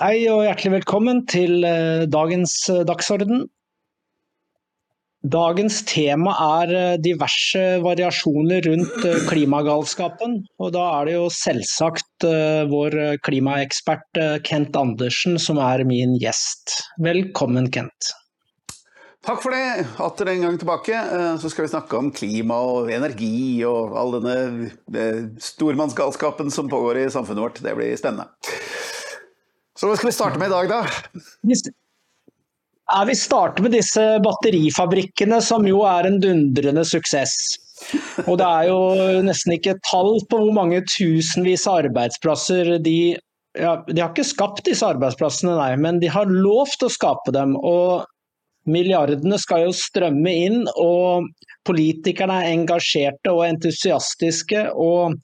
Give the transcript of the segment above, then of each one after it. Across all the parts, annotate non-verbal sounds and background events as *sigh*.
Hei og hjertelig velkommen til eh, dagens eh, dagsorden. Dagens tema er eh, diverse variasjoner rundt klimagalskapen. Og da er det jo selvsagt vår klimaekspert Kent Andersen som er min gjest. Velkommen, Kent. Takk for det. Atter en gang tilbake. Så skal vi snakke om klima og energi og all denne stormannsgalskapen som pågår i samfunnet vårt. Det blir spennende. Så hva skal vi starte med i dag, da? Ja, vi starter med disse batterifabrikkene, som jo er en dundrende suksess. Og det er jo nesten ikke tall på hvor mange tusenvis av arbeidsplasser de ja, De har ikke skapt disse arbeidsplassene, nei, men de har lovt å skape dem. Og milliardene skal jo strømme inn, og politikerne er engasjerte og entusiastiske. Og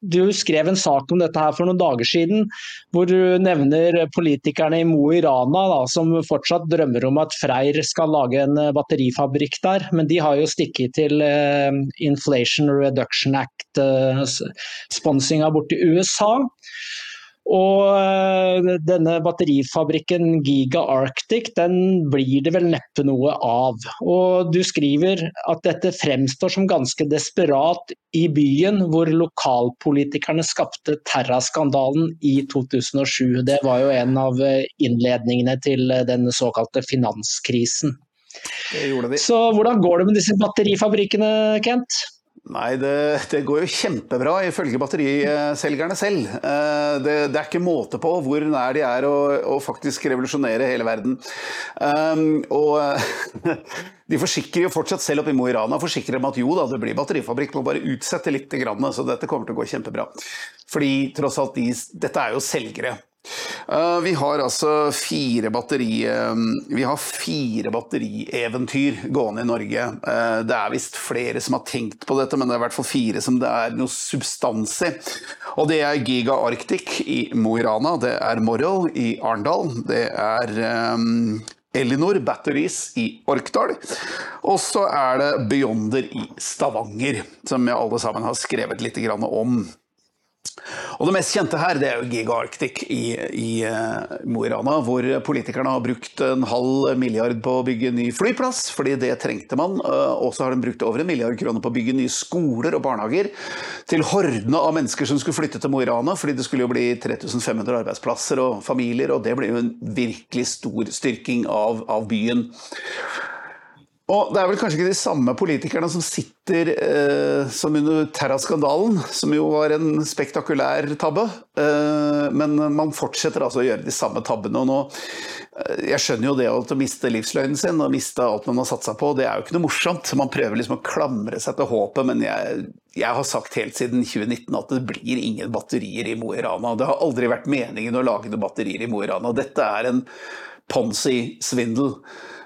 du skrev en sak om dette her for noen dager siden, hvor du nevner politikerne i Mo i Rana som fortsatt drømmer om at Freyr skal lage en eh, batterifabrikk der. Men de har jo stikket til uh, Inflation Reduction Act-sponsinga uh, borti USA. Og eh, denne batterifabrikken Giga Arctic, den blir det vel neppe noe av. Og du skriver at dette fremstår som ganske desperat i byen hvor lokalpolitikerne skapte Terra-skandalen i 2007. Det var jo en av innledningene til den såkalte finanskrisen. Så hvordan går det med disse batterifabrikkene, Kent? Nei, det, det, går jo kjempebra, ifølge batteriselgerne selv. Eh, det, det, er ikke måte på hvor nær de er å, å faktisk revolusjonere hele verden. Um, og *laughs* de forsikrer jo fortsatt, selv oppe i Mo i Rana, forsikrer om at jo da, det blir batterifabrikk, må bare utsette litt, så dette kommer til å gå kjempebra. Fordi tross alt, de, dette er jo selgere. Uh, vi har altså fire batteri um, Vi har fire batterieventyr gående i Norge. Uh, det er visst flere som har tenkt på dette, men det er i hvert fall fire som det er noe substans i. Og det er Giga Arctic i Mo i Rana, det er Morrow i Arendal, det er um, Elinor Batteries i Orkdal. Og så er det Beyonder i Stavanger, som vi alle sammen har skrevet litt om. Og Det mest kjente her det er jo Giga Arctic i, i uh, Mo i Rana, hvor politikerne har brukt en halv milliard på å bygge ny flyplass, fordi det trengte man. Uh, og så har de brukt over en milliard kroner på å bygge nye skoler og barnehager til hordene av mennesker som skulle flytte til Mo i Rana, fordi det skulle jo bli 3500 arbeidsplasser og familier, og det ble jo en virkelig stor styrking av, av byen. Og det er vel kanskje ikke de samme politikerne som sitter eh, som under Terra-skandalen, som jo var en spektakulær tabbe. Eh, men man fortsetter altså å gjøre de samme tabbene. Og nå, eh, jeg skjønner jo det å miste livsløgnen sin og miste alt man har satsa på, det er jo ikke noe morsomt. Man prøver liksom å klamre seg til håpet, men jeg, jeg har sagt helt siden 2019 at det blir ingen batterier i Mo i Rana. Det har aldri vært meningen å lage noen batterier i Mo i Rana. Dette er en Ponzi-svindel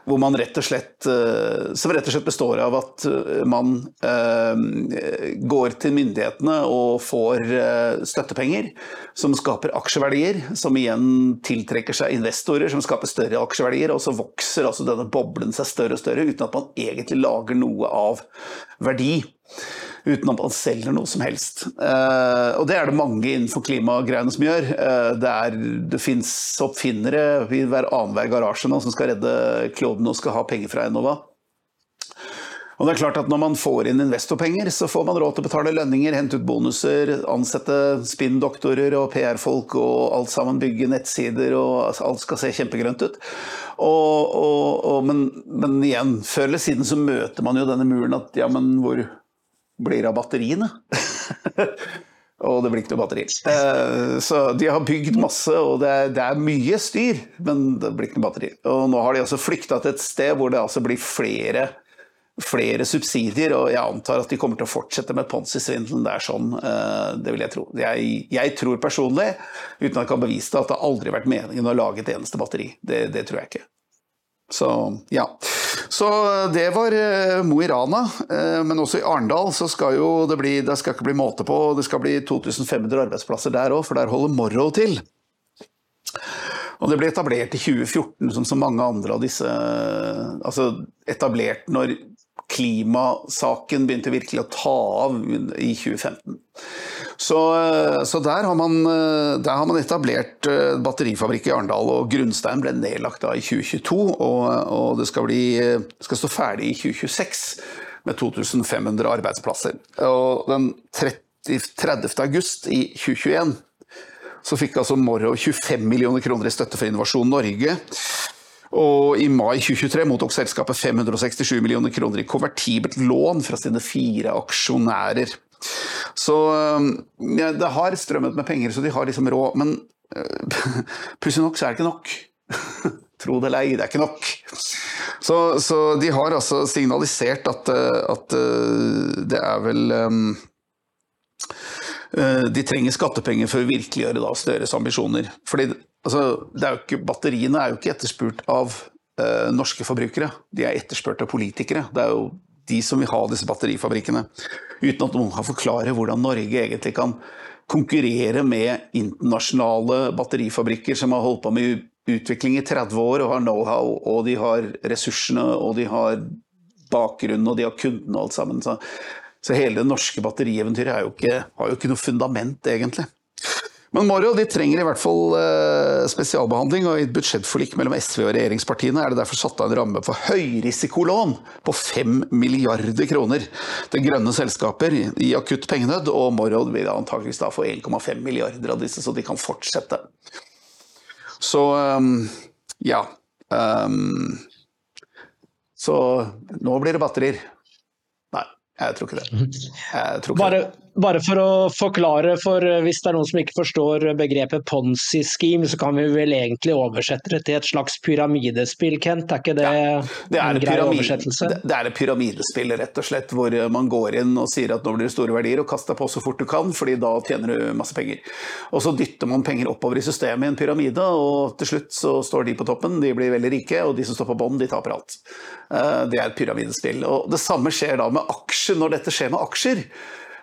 hvor man rett og slett, eh, som rett og slett består av at eh, man eh, går til myndighetene og får støttepenger som skaper aksjeverdier, som igjen tiltrekker seg investorer som skaper større aksjeverdier, og så vokser altså denne boblen seg større og større uten at man egentlig lager noe av verdi uten at man selger noe som helst. Uh, og det er det mange innenfor klimagreiene som gjør. Uh, det, er, det fins oppfinnere i hver annenhver garasje nå som skal redde kloden og skal ha penger fra Enova. Og det er klart at Når man får inn investorpenger, så får man råd til å betale lønninger, hente ut bonuser, ansette spinndoktorer og PR-folk og alt sammen, bygge nettsider og alt skal se kjempegrønt ut. Og, og, og, men, men, igjen, før eller siden så møter man jo denne muren at ja, men hvor, blir av batteriene? *laughs* og det blir ikke noe batteri. Eh, så de har bygd masse, og det er, det er, mye styr, men det blir ikke noe batteri. Og nå har de også flykta til et sted hvor det altså blir flere, flere subsidier, og jeg antar at de kommer til å fortsette med Ponzi-svindelen. Det er sånn, eh, det vil jeg tro. Jeg, jeg, tror personlig, uten at jeg kan bevise det, at det aldri har vært meningen å lage et eneste batteri. Det, det tror jeg ikke. Så ja. Så det var eh, Mo i Rana. Eh, men også i Arendal så skal jo det bli Det skal ikke bli måte på. Det skal bli 2500 arbeidsplasser der òg, for der holder Morrow til. Og det ble etablert i 2014, som så mange andre av disse Altså etablert når klimasaken begynte virkelig å ta av i 2015. Så, så der, har man, der, har man, etablert batterifabrikk i Arendal, og grunnstein ble nedlagt da i 2022. Og, og det skal, bli, skal, stå ferdig i 2026 med 2500 arbeidsplasser. Og den 30, 30. august i 2021 så fikk altså Morrow 25 millioner kroner i støtte for Innovasjon Norge. Og i mai 2023 mottok selskapet 567 millioner kroner i konvertibelt lån fra sine fire aksjonærer. Så ja, det har strømmet med penger, så de har liksom råd. Men *laughs* uh, pussig nok så er det ikke nok. *laughs* Tro det eller ei, det er ikke nok. Så, så, de har altså signalisert at, eh, at uh, det er vel um, de trenger skattepenger for å virkeliggjøre da Støres ambisjoner. Fordi altså, er ikke, Batteriene er jo ikke etterspurt av eh, norske forbrukere, de er etterspurt av politikere. Det er jo de som vil ha disse batterifabrikkene. Uten at noen kan forklare hvordan Norge egentlig kan konkurrere med internasjonale batterifabrikker som har holdt på med utvikling i 30 år og har know-how, og de har ressursene, og de har bakgrunnen, og de har kundene og alt sammen. Så, så hele det norske batterieventyret har jo ikke noe fundament, egentlig. Men Mario de trenger i hvert fall eh, spesialbehandling, og i et budsjettforlik mellom SV og regjeringspartiene er det derfor satt av en ramme for høyrisikolån på 5 milliarder kroner til grønne selskaper i akutt pengenød, og Morrow vil antakeligvis da få 1,5 milliarder av disse, så de kan fortsette. Så um, ja. Um, så nå blir det batterier. Nei, jeg tror ikke det. Jeg Tror ikke bare, det. Bare for å forklare, for eh, hvis det er noen som ikke forstår begrepet ponzi-scheme, så kan vi vel egentlig oversette det til et slags pyramidespill, Kent? Er ikke det, ja, det er en grei oversettelse? Det er et pyramidespill, rett og slett, hvor man går inn og sier at nå blir det store verdier, og kaster på så fort du kan, fordi da tjener du masse penger. Og så dytter man penger oppover i systemet i en pyramide, og til slutt så står de på toppen, de blir veldig rike, og de som står på bånn, de taper alt. Eh, det er et pyramidespill. Og det samme skjer da med aksjer, når dette skjer med aksjer.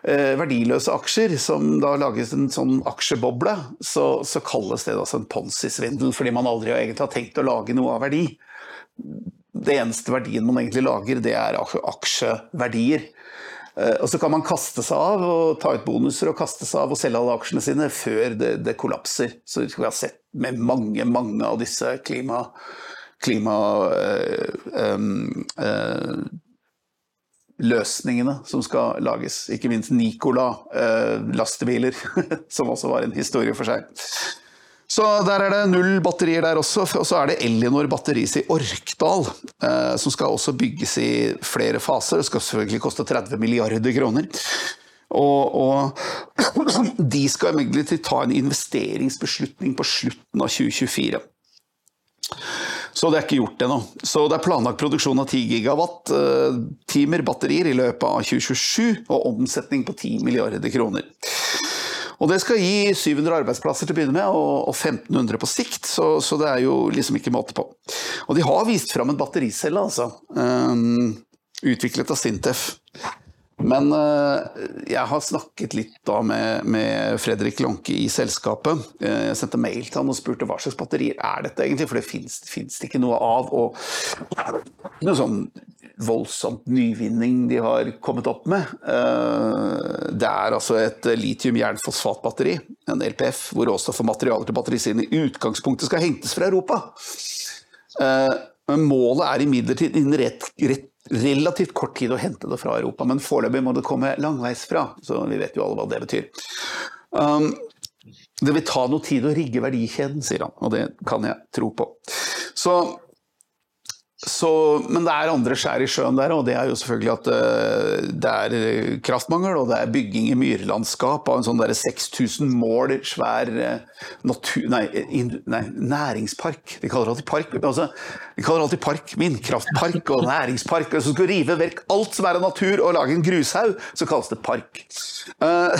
Eh, verdiløse aksjer, som da lages en sånn aksjeboble, så, så kalles det altså en ponzi-svindel, fordi man aldri egentlig har tenkt å lage noe av verdi. Det eneste verdien man egentlig lager, det er aksjeverdier. Eh, og så kan man kaste seg av og ta ut bonuser og kaste seg av og selge alle aksjene sine før det, det kollapser. Så vi har sett med mange, mange av disse klima... klima øh, øh, løsningene som skal lages. Ikke minst Nicola-lastebiler, eh, *laughs* som også var en historie for seg. Så der er det null batterier der også. Og så er det Elinor batteris i Orkdal, eh, som skal også bygges i flere faser. Det skal selvfølgelig koste 30 milliarder kroner. Og, og *clears throat* de skal imidlertid ta en investeringsbeslutning på slutten av 2024. Så det er ikke gjort ennå. Så det er planlagt produksjon av 10 gigawatt eh, batterier i løpet av 2027, og omsetning på 10 milliarder kroner. Og Det skal gi 700 arbeidsplasser til å begynne med, og, 1500 på sikt, så, så, det er jo liksom ikke måte på. Og de har vist fram en battericelle, altså. Um, utviklet av Sintef. Men uh, jeg har snakket litt da med, med Fredrik Lonke i selskapet. Uh, jeg sendte mail til han og spurte hva slags batterier er dette egentlig, for det fins det ikke noe av. Og noe sånn voldsomt nyvinning de har kommet opp med. Uh, det er altså et litium-jernfosfatbatteri, en LPF, hvor råstoff og materialer til batterisiden i utgangspunktet skal hentes fra Europa. Men målet er imidlertid innen rett, rett relativt kort tid å hente det fra Europa, men foreløpig må det komme langveis fra. Så vi vet jo alle hva det betyr. Um, det vil ta noe tid å rigge verdikjeden, sier han, og det kan jeg tro på. Så så, men det er andre skjær i sjøen der, og det er jo selvfølgelig at uh, det er kraftmangel, og det er bygging i myrlandskap av en sånn 6000 mål svær uh, natur... Nei, nei, næringspark. De kaller alltid park. Altså, de kaller det alltid park. Vindkraftpark og næringspark. Hvis du skal rive vekk alt som er av natur og lage en grushaug, så kalles det park. Uh,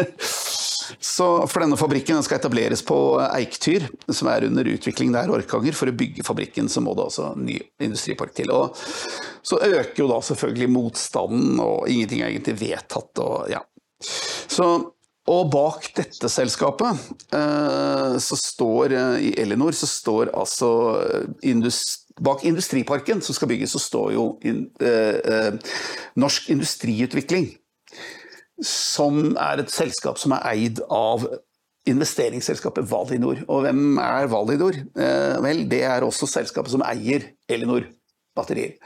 *laughs* Så for denne fabrikken skal etableres på Eiktyr, som er under utvikling der Orkanger. For å bygge fabrikken så må det også ny industripark til. Og så øker jo da selvfølgelig motstanden, og ingenting er egentlig vedtatt. Og, ja. så, og bak dette selskapet, eh, så står eh, i Elinor, så står altså industri Bak industriparken som skal bygges, så står jo in, eh, eh, Norsk Industriutvikling. Som er et selskap som er eid av investeringsselskapet Valinor. Og hvem er Valinor? Eh, vel, det er også selskapet som eier Elinor batterier.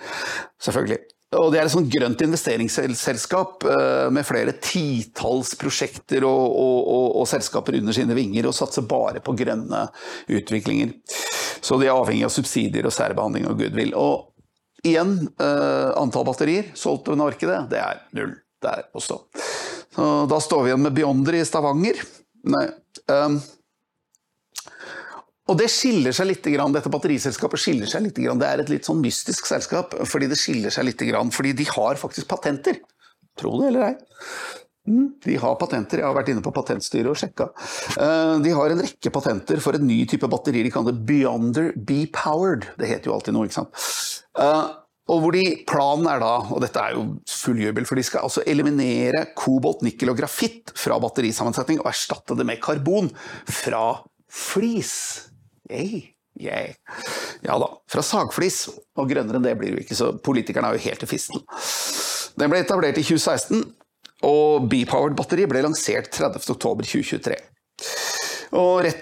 Selvfølgelig. Og det er et sånt grønt investeringsselskap eh, med flere titalls prosjekter og, og, og, og, selskaper under sine vinger, og satser bare på grønne utviklinger. Så de er avhengig av subsidier og særbehandling og goodwill. Og igjen, eh, antall batterier solgt over markedet, det er null der å stå. Så da står vi igjen med Beyonder i Stavanger. Nei. Um, og det skiller seg litt, Dette batteriselskapet skiller seg litt. Det er et litt sånn mystisk selskap, fordi det skiller seg litt. Fordi de har faktisk patenter. Tro det eller ei. Mm, de har patenter. Jeg har vært inne på Patentstyret og sjekka. Eh, de har en rekke patenter for en ny type batteri de kaller Beyonder B-powered. Det heter jo alltid noe, ikke sant. Og hvor de, Planen er da, og dette er jo full jubel, for de skal altså eliminere kobolt, nikkel og grafitt fra batterisammensetning og erstatte det med karbon fra flis. Hey. Yeah. Ja da, fra sagflis. Og grønnere enn det blir det ikke, så politikerne er jo helt til fisten. Den ble etablert i 2016, og B-powered batteri ble lansert 30.10.2023. Og det,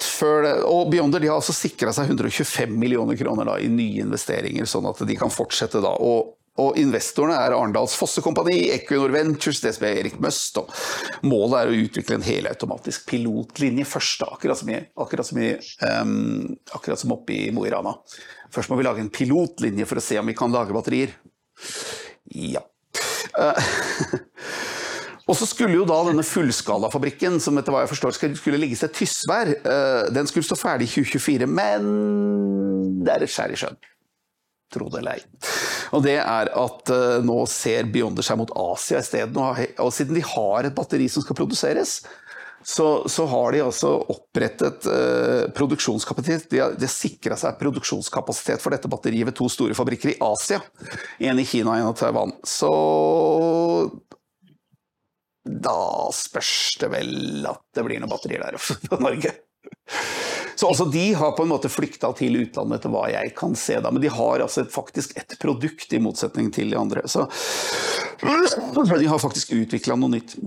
og Beyonder de har altså sikra seg 125 millioner kroner da, i nye investeringer, sånn at de kan fortsette da. Og og investorene er Arendals Fossekompani, Equinor Ventures, DSB Erik Møst. Og målet er å utvikle en helautomatisk pilotlinje først, akkurat som, i, akkurat som, i, um, akkurat som oppe i Mo i Rana. Først må vi lage en pilotlinje for å se om vi kan lage batterier. Ja. Uh, *laughs* og så skulle jo da denne fullskalafabrikken, som etter hva jeg forstår skulle ligge til Tysvær, uh, den skulle stå ferdig i 2024, men det er et skjær i sjøen tro det eller ei. Og det er at uh, nå ser Beyonder seg mot Asia isteden. Og siden de har et batteri som skal produseres, så, så har de altså opprettet uh, produksjonskapasitet. De har, de har sikra seg produksjonskapasitet for dette batteriet ved to store fabrikker i Asia. En i Kina og en i Taiwan. Så da spørs det vel at det blir noen batterier der oppe på Norge. Så altså, de har på en måte flykta til utlandet, etter hva jeg kan se. da, Men de har altså faktisk et produkt, i motsetning til de andre. Så de har faktisk utvikla noe nytt.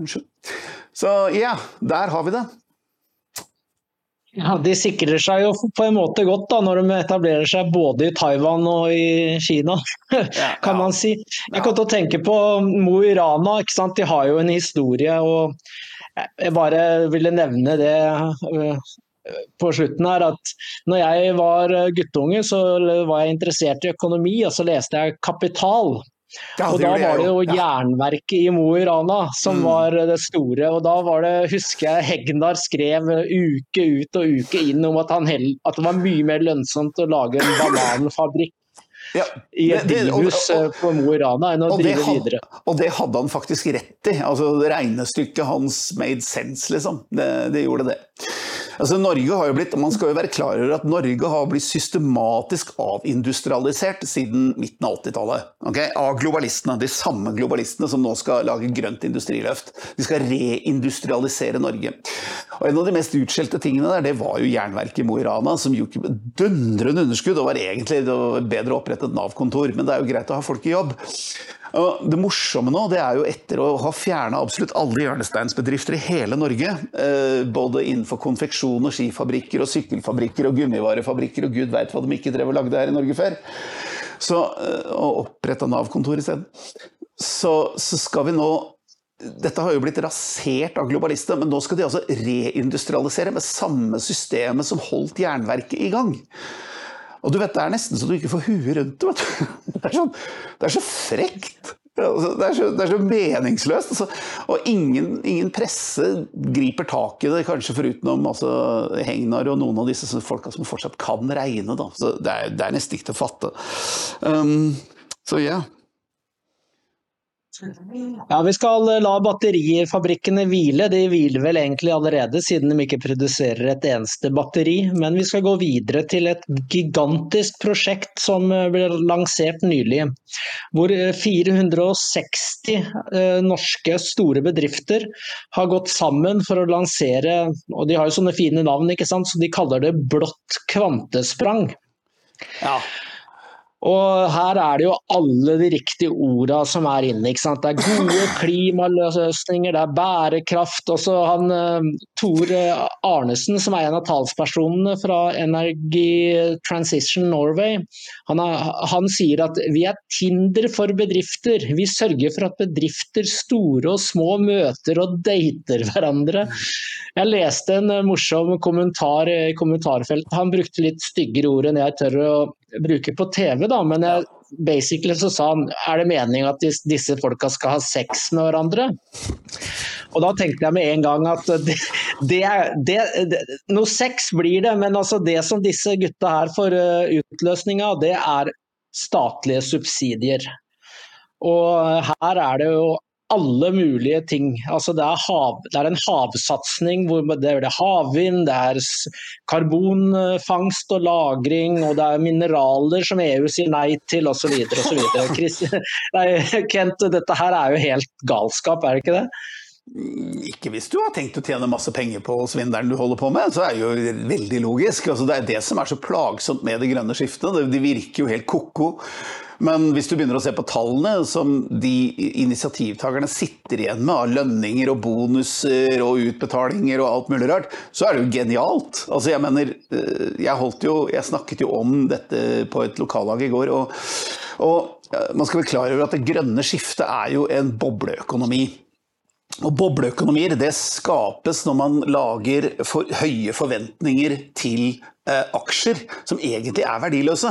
Så ja, der har vi det. Ja, De sikrer seg jo på en måte godt da, når de etablerer seg både i Taiwan og i Kina, *laughs* kan man si. Jeg kom til å tenke på Mo i Rana. ikke sant? De har jo en historie. og Jeg bare ville nevne det på slutten her at når jeg var guttunge, så var jeg interessert i økonomi, og så leste jeg Kapital. Og da var det jo jernverket i Mo i Rana som mm. var det store. Og da var det, husker jeg Hegnar skrev uke ut og uke inn om at, held, at det var mye mer lønnsomt å lage en *coughs* bananfabrikk ja, i et drivhus på Mo i Rana enn å drive had, videre. Og det hadde han faktisk rett i. Altså Regnestykket hans made sense, liksom. Det, det gjorde det. Altså, Norge har jo blitt, Man skal jo være klar over at Norge har blitt systematisk avindustrialisert siden midten av 80-tallet. Okay? Av globalistene. De samme globalistene som nå skal lage grønt industriløft. De skal reindustrialisere Norge. Og En av de mest utskjelte tingene der, det var jo jernverket i Mo i Rana, som gjorde dundrende underskudd og var egentlig bedre å opprette et Nav-kontor. Men det er jo greit å ha folk i jobb. Og det morsomme nå, det er jo etter å ha fjerna absolutt alle hjørnesteinsbedrifter i hele Norge, eh, både innenfor konfeksjon og skifabrikker og sykkelfabrikker og gummivarefabrikker og gud veit hva de ikke drev og lagde her i Norge før, så, eh, og oppretta Nav-kontor isteden, så, så skal vi nå dette har jo blitt rasert av globalister, men nå skal de altså reindustrialisere med samme systemet som holdt jernverket i gang. Og du vet, Det er nesten så du ikke får huet rundt det. *laughs* Det er, sånn, det er så frekt. Altså, det er så, det er så meningsløst. Altså. Og ingen, ingen, presse griper tak i det, kanskje foruten altså, Hegnar og noen av disse folka som fortsatt kan regne. Da. Så det er, det er nesten ikke til å fatte. Um, så ja. Yeah. Ja, Vi skal la batterifabrikkene hvile. De hviler vel egentlig allerede, siden de ikke produserer et eneste batteri. Men vi skal gå videre til et gigantisk prosjekt som ble lansert nylig. Hvor 460 eh, norske store bedrifter har gått sammen for å lansere Og de har jo sånne fine navn, ikke sant? så de kaller det Blått kvantesprang. Ja. Og her er det jo alle de riktige orda som er inne. ikke sant? Det er gode *laughs* klimaløsninger, det er bærekraft. Også han Tore Tor Arnesen, som er en av talspersonene fra Energy Transition Norway, han, er, han sier at vi er Tinder for bedrifter. Vi sørger for at bedrifter store og små møter og dater hverandre. Jeg leste en morsom kommentar i kommentarfeltet. Han brukte litt styggere ord enn jeg tør å bruker på TV, da, men jeg, basically så sa han er det meningen at disse folka skal ha sex med hverandre? Og da tenkte jeg med en gang at *laughs* det, det, det, det Noe sex blir det, men altså det som disse gutta her får uh, utløsning av, det er statlige subsidier. Og her er det jo alle mulige ting. Altså det, er hav, det er en havsatsing det er havvind, det er karbonfangst og -lagring, og det er mineraler som EU sier nei til osv. *laughs* Kent, dette her er jo helt galskap, er det ikke det? Ikke hvis du har tenkt å tjene masse penger på svindelen du holder på med, så er det jo veldig logisk. Altså, det er det som er så plagsomt med det grønne skiftet. De virker jo helt ko-ko. Men hvis du begynner å se på tallene som de initiativtakerne sitter igjen med av lønninger og bonuser og utbetalinger og alt mulig rart, så er det jo genialt. Altså jeg mener, eh, jeg, jo, jeg snakket jo om dette på et lokallag i går. og, og man skal være klar over at det grønne skiftet er jo en bobleøkonomi. Og Bobleøkonomier det skapes når man lager for høye forventninger til eh, aksjer som egentlig er verdiløse.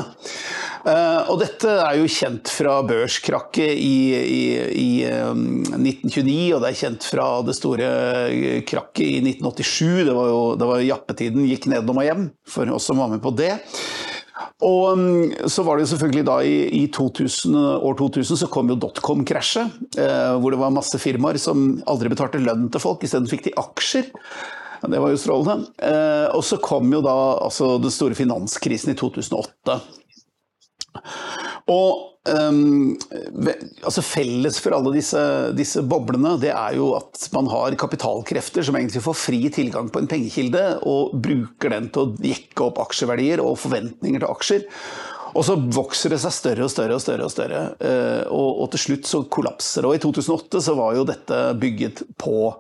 Eh, og dette er jo kjent fra børskrakket i, i, i um, 1929, og det er kjent fra det store eh, krakket i 1987. Det var jo det var jappetiden gikk nedom og hjem, for oss som var med på det. Og um, så var det jo selvfølgelig da i, i 2000, år 2000 så kom jo dotcom-krasjet. Eh, hvor det var masse firmaer som aldri betalte lønn til folk, isteden fikk de aksjer. Det var jo strålende. Eh, og så kom jo da altså den store finanskrisen i 2008. Og um, altså Felles for alle disse, disse, boblene det er jo at man har kapitalkrefter som egentlig får fri tilgang på en pengekilde, og bruker den til å jekke opp aksjeverdier og forventninger til aksjer. Og så vokser det seg større og større og større. Og større, eh, og, og til slutt så kollapser det. Og i 2008 så var jo dette bygget på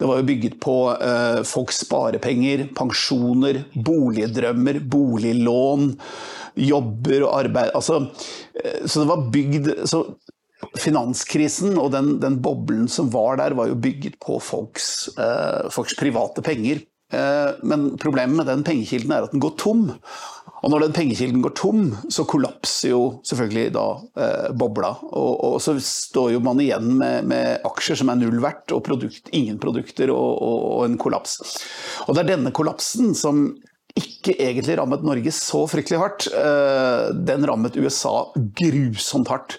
det var jo bygget på eh, folks sparepenger, pensjoner, boligdrømmer, boliglån jobber og arbeid altså, eh, Så det var bygd så Finanskrisen og den, den, boblen som var der, var jo bygget på folks, eh, folks private penger. Eh, men problemet med den pengekilden er at den går tom. Og når den pengekilden går tom, så kollapser jo selvfølgelig da eh, bobla. Og, og, så står jo man igjen med, med aksjer som er null verdt, og produkt, ingen produkter og, og, en kollaps. Og det er denne kollapsen som ikke egentlig rammet Norge så fryktelig hardt. Eh, den rammet USA grusomt hardt.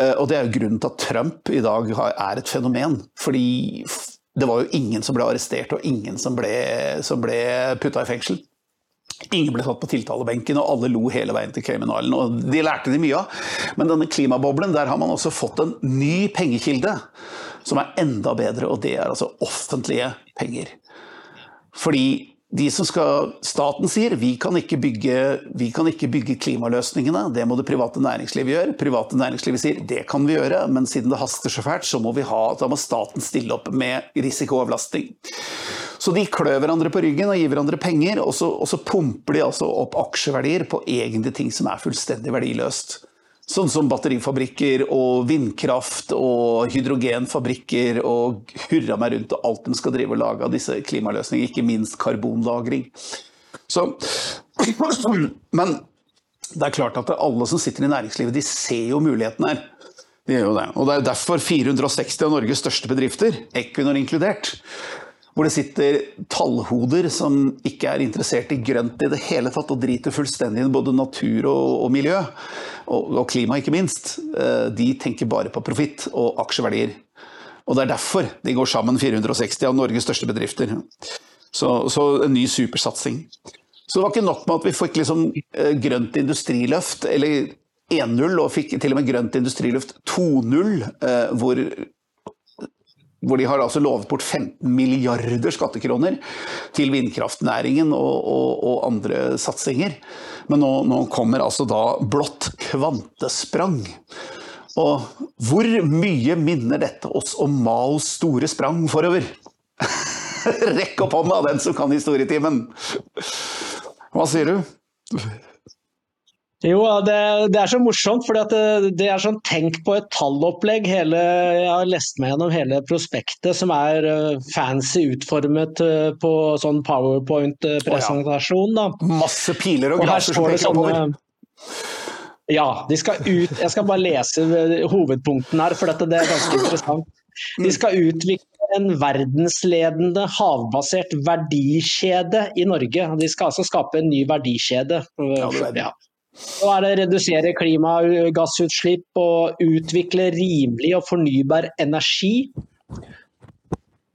Eh, og det er jo grunnen til at Trump i dag er et fenomen. Fordi det var jo ingen som ble arrestert, og ingen som ble, som ble putta i fengsel. Ingen ble tatt på tiltalebenken, og alle lo hele veien til Island. Og de lærte de mye av. Men denne klimaboblen, der har man også fått en ny pengekilde som er enda bedre, og det er altså offentlige penger. Fordi de som skal, Staten sier vi kan, bygge, vi kan ikke bygge klimaløsningene, det må det private næringslivet gjøre. Private næringslivet sier det kan vi gjøre, men siden det haster så fælt, så må, ha, må staten stille opp med risikoavlastning. Så de klør hverandre på ryggen og gir hverandre penger, og så, og så pumper de altså opp aksjeverdier på egentlig ting som er fullstendig verdiløst. Sånn som batterifabrikker og vindkraft og hydrogenfabrikker og hurra meg rundt og alt de skal drive og lage av disse klimaløsningene, ikke minst karbonlagring. Så, men det er klart at alle som sitter i næringslivet, de ser jo mulighetene her. De gjør jo det. Og det er derfor 460 av Norges største bedrifter, Equinor inkludert, hvor det sitter tallhoder som ikke er interessert i grønt i det hele tatt, og driter fullstendig i både natur og, og miljø, og, og, klima ikke minst. Eh, de tenker bare på profitt og aksjeverdier. Og det er derfor de går sammen, 460 av Norges største bedrifter. Så, så en ny supersatsing. Så det var ikke nok med at vi fikk liksom eh, grønt industriløft, eller 1-0, og fikk til og med grønt industriløft 2-0, eh, hvor hvor de har altså lovet bort 15 milliarder skattekroner til vindkraftnæringen og, og, og andre satsinger. Men nå, nå, kommer altså da blått kvantesprang. Og hvor mye minner dette oss om Maos store sprang forover? *laughs* Rekk opp hånda, den som kan historietimen. Hva sier du? Jo, det, det, er så morsomt, for det, det, er sånn tenk på et tallopplegg. Hele, jeg har lest meg gjennom hele prospektet, som er uh, fancy utformet uh, på sånn powerpoint-presentasjon. Masse piler og graser som peker oppover. Ja, de skal ut Jeg skal bare lese hovedpunkten her, for dette, det er ganske interessant. De skal utvikle en verdensledende havbasert verdikjede i Norge. De skal altså skape en ny verdikjede. Ja, så er det redusere klimagassutslipp og utvikle rimelig og fornybar energi.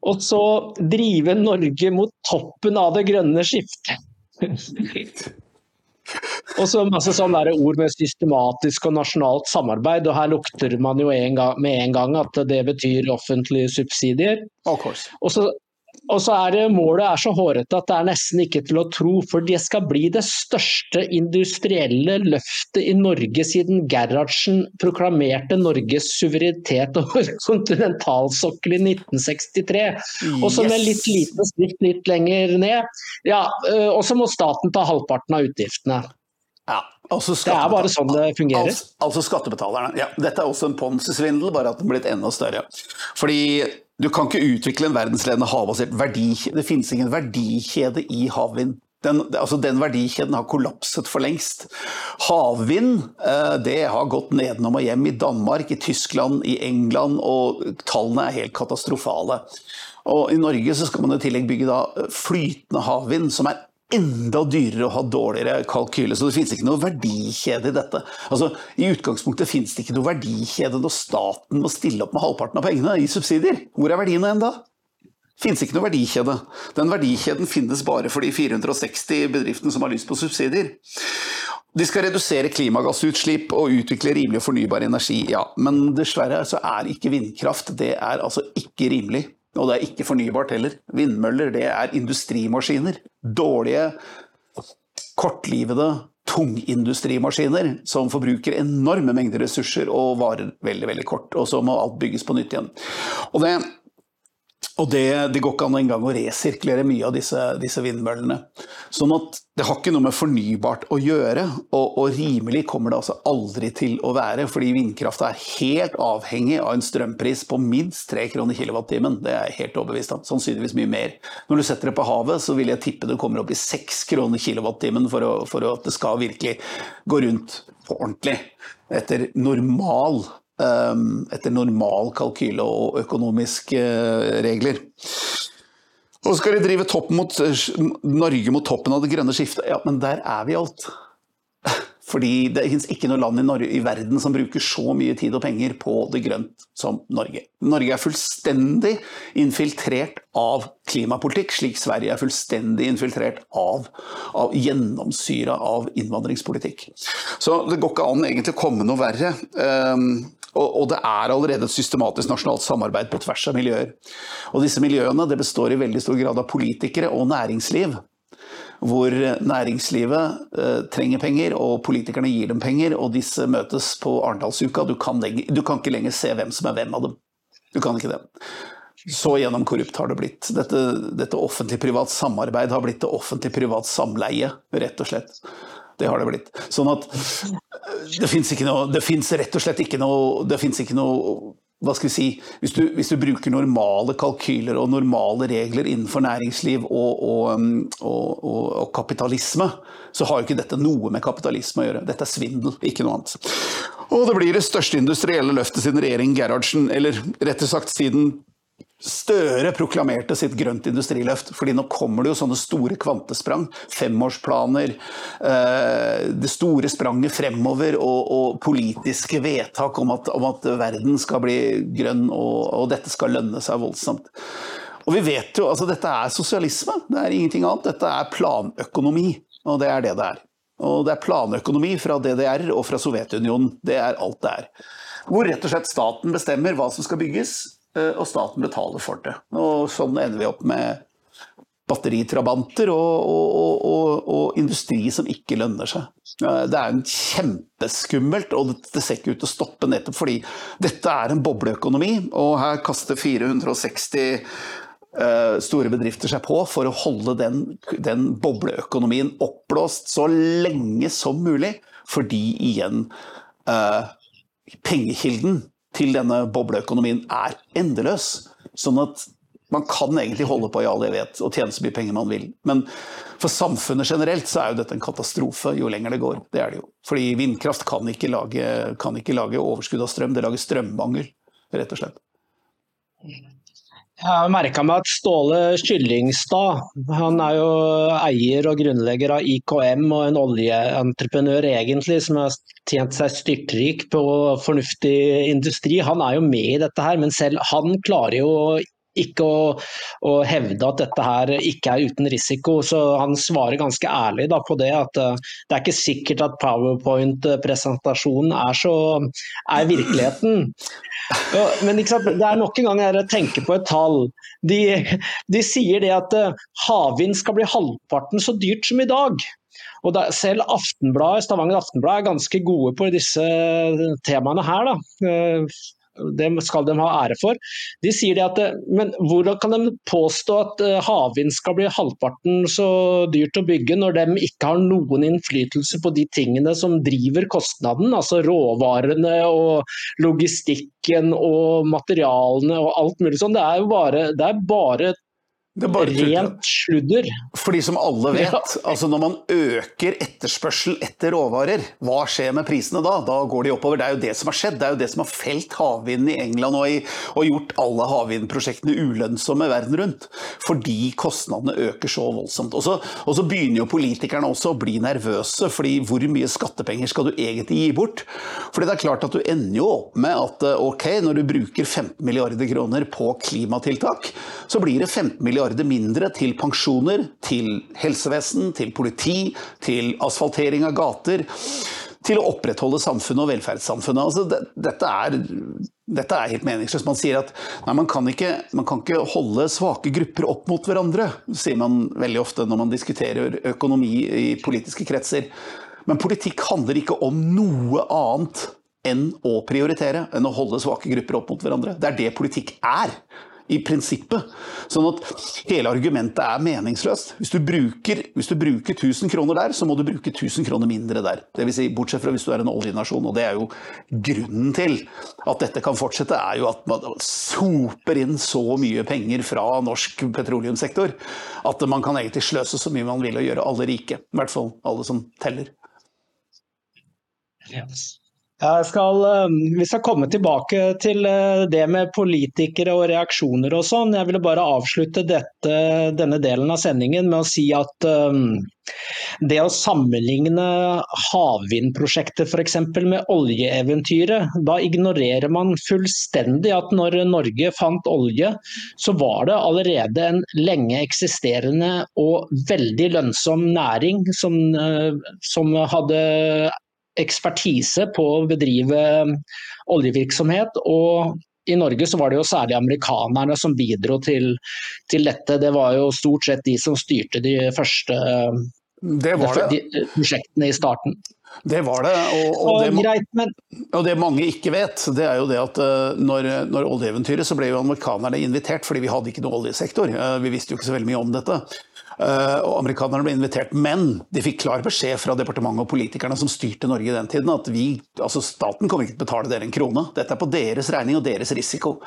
Og så drive Norge mot toppen av det grønne skiftet. og så masse sånne ord med systematisk og nasjonalt samarbeid. Og her lukter man jo en gang, med en gang at det betyr offentlige subsidier. Og så og så er det Målet er så hårete at det er nesten ikke til å tro, for det skal bli det største industrielle løftet i Norge siden Gerhardsen proklamerte Norges suverenitet over *laughs* kontinentalsokkel i 1963. Og så med litt liten skrift litt lenger ned, ja, og så må staten ta halvparten av utgiftene. Ja, altså det er bare sånn det fungerer. Altså, altså skattebetalerne. Ja, dette er også en ponzi-svindel, bare at den er blitt enda større. Fordi du kan ikke utvikle en verdensledende havbasert verdikjede. Det finnes ingen verdikjede i havvind. Den, altså den, verdikjeden har kollapset for lengst. Havvind eh, det har gått nedenom og hjem i Danmark, i Tyskland, i England, og tallene er helt katastrofale. Og I Norge så skal man i tillegg bygge flytende havvind, som er enda dyrere og ha dårligere kalkyle. Så det finnes ikke noe verdikjede i dette. Altså, I utgangspunktet finnes det ikke noe verdikjede når staten må stille opp med halvparten av pengene i subsidier. Hvor er verdiene hen da? Finnes ikke noe verdikjede. Den verdikjeden finnes bare for de 460 bedriftene som har lyst på subsidier. De skal redusere klimagassutslipp og utvikle rimelig og fornybar energi, ja. Men dessverre så er ikke vindkraft det er altså ikke rimelig. Og det er ikke fornybart heller. Vindmøller det er industrimaskiner. Dårlige, kortlivede tungindustrimaskiner som forbruker enorme mengder ressurser og varer veldig veldig kort. Og så må alt bygges på nytt igjen. Og det og det, det, går ikke an engang å resirkulere mye av disse, disse, vindmøllene. Sånn at det har ikke noe med fornybart å gjøre, og, og, rimelig kommer det altså aldri til å være. Fordi vindkraft er helt avhengig av en strømpris på minst 3 kroner kilowattimen. Det er jeg helt overbevist om. Sannsynligvis mye mer. Når du setter det på havet, så vil jeg tippe det kommer opp i 6 kroner kilowattimen for, for at det skal virkelig gå rundt på ordentlig. Etter normal etter normal kalkyle og økonomiske eh, regler. Og skal de drive mot, Norge mot toppen av det grønne skiftet. Ja, men der er vi alt. *laughs* Fordi det finnes ikke noe land i, Norge, i, verden som bruker så mye tid og penger på det grønt som Norge. Norge er fullstendig infiltrert av klimapolitikk, slik Sverige er fullstendig infiltrert av, av gjennomsyra av innvandringspolitikk. Så det går ikke an egentlig å komme noe verre. Um, og, det er allerede et systematisk nasjonalt samarbeid på tvers av miljøer. Og disse miljøene består i veldig stor grad av politikere og næringsliv hvor næringslivet eh, trenger penger, og politikerne gir dem penger, og disse møtes på Arendalsuka. Du, du, kan ikke lenger se hvem som er hvem av dem. Du kan ikke det. Så gjennom korrupt har det blitt. Dette, dette offentlig-privat samarbeid har blitt det offentlig-privat samleie, rett og slett. Det har det blitt. Sånn at eh, det fins rett og slett ikke noe Det fins ikke noe hva skal vi si, hvis du, hvis du, bruker normale kalkyler og normale regler innenfor næringsliv og, og, um, og, og, kapitalisme, så har jo ikke dette noe med kapitalisme å gjøre. Dette er svindel, ikke noe annet. Og det blir det største industrielle løftet siden regjeringen Gerhardsen, eller rettere sagt siden Støre proklamerte sitt grønt industriløft, fordi nå kommer det jo sånne store kvantesprang. Femårsplaner, eh, det store spranget fremover og, og politiske vedtak om at, om at, verden skal bli grønn og, og, dette skal lønne seg voldsomt. Og vi vet jo, altså Dette er sosialisme, det er ingenting annet. Dette er planøkonomi, og det er det det er. Og det er planøkonomi fra DDR og fra Sovjetunionen. Det er alt det er. Hvor rett og slett staten bestemmer hva som skal bygges og staten betaler for det. Og sånn ender vi opp med batteritrabanter og, og, og, og, industri som ikke lønner seg. Det er kjempeskummelt, og det ser ikke ut til å stoppe nettopp fordi dette er en bobleøkonomi, og her kaster 460 uh, store bedrifter seg på for å holde den, den bobleøkonomien oppblåst så lenge som mulig, fordi igjen eh, pengekilden til denne bobleøkonomien er endeløs. Sånn at man kan egentlig holde på i all evighet og tjene så mye penger man vil. Men for samfunnet generelt så er jo dette en katastrofe jo lenger det går. Det er det jo. Fordi vindkraft kan ikke lage, kan ikke lage overskudd av strøm, det lager strømmangel, rett og slett. Jeg har merka meg at Ståle Kyllingstad, han er jo eier og grunnlegger av IKM og en oljeentreprenør egentlig, som har tjent seg styrtrik på fornuftig industri. Han er jo med i dette her, men selv han klarer jo ikke å, å, hevde at dette her ikke er uten risiko. Så han svarer ganske ærlig da, på det. At uh, det er ikke sikkert at powerpoint-presentasjonen er så er virkeligheten. Men det er nok en gang jeg tenker på et tall. De, de sier det at uh, havvind skal bli halvparten så dyrt som i dag. Og da, selv Aftenbladet, Stavanger Aftenblad er ganske gode på disse temaene her. Da. Det skal de ha ære for. De sier at Men hvordan kan de påstå at eh, havvind skal bli halvparten så dyrt å bygge, når de ikke har noen innflytelse på de tingene som driver kostnaden? Altså råvarene og logistikken og materialene og alt mulig sånn. Det er jo bare, det er bare Rent sludder. Fordi som alle vet, ja. altså når man øker etterspørsel etter råvarer, hva skjer med prisene da? Da går de oppover. Det er jo det som har skjedd. Det er jo det som har felt havvinden i England og, i, og gjort alle havvindprosjektene ulønnsomme verden rundt. Fordi kostnadene øker så voldsomt. Og så, og så begynner jo politikerne også å bli nervøse, fordi hvor mye skattepenger skal du egentlig gi bort? Fordi det er klart at du ender jo opp med at ok, når du bruker 15 milliarder kroner på klimatiltak, så blir det 15 milliarder milliarder mindre til pensjoner, til helsevesen, til politi, til asfaltering av gater. Til å opprettholde samfunnet og velferdssamfunnet. Altså, det, dette, er, dette, er, helt meningsløst. Man sier at nei, man, kan ikke, man kan ikke holde svake grupper opp mot hverandre, sier man veldig ofte når man diskuterer økonomi i politiske kretser. Men politikk handler ikke om noe annet enn å prioritere, enn å holde svake grupper opp mot hverandre. Det er det politikk er i prinsippet. Sånn at hele argumentet er meningsløst. Hvis du, bruker, hvis du bruker 1000 kroner der, så må du bruke 1000 kroner mindre der. Det vil si, bortsett fra hvis du er en oljenasjon. Og det er jo grunnen til at dette kan fortsette, er jo at man soper inn så mye penger fra norsk petroleumssektor at man kan egentlig sløse så mye man vil og gjøre alle rike. I hvert fall alle som teller. Yes. Skal, eh, vi skal komme tilbake til eh, det med politikere og reaksjoner og sånn. Jeg ville bare avslutte dette, denne delen av sendingen med å si at um, det å sammenligne havvindprosjektet f.eks. med oljeeventyret, da ignorerer man fullstendig at når Norge fant olje, så var det allerede en lenge eksisterende og veldig lønnsom næring som, som hadde ekspertise på å bedrive oljevirksomhet. og i Norge så var det jo særlig amerikanerne som bidro til, til dette. Det var jo stort sett de som styrte de første det det. De, prosjektene i starten. Det var det. Og, og, det greit, men... og, det mange ikke vet, det er jo det at eh, når, når oljeeventyret så ble jo amerikanerne invitert, fordi vi hadde ikke noe oljesektor. Eh, vi visste jo ikke så veldig mye om dette. Eh, og amerikanerne ble invitert. Men de fikk klar beskjed fra departementet og politikerne som styrte Norge i den tiden, at vi, altså staten kommer ikke til å betale dere en krone. Dette er på deres regning og deres risiko.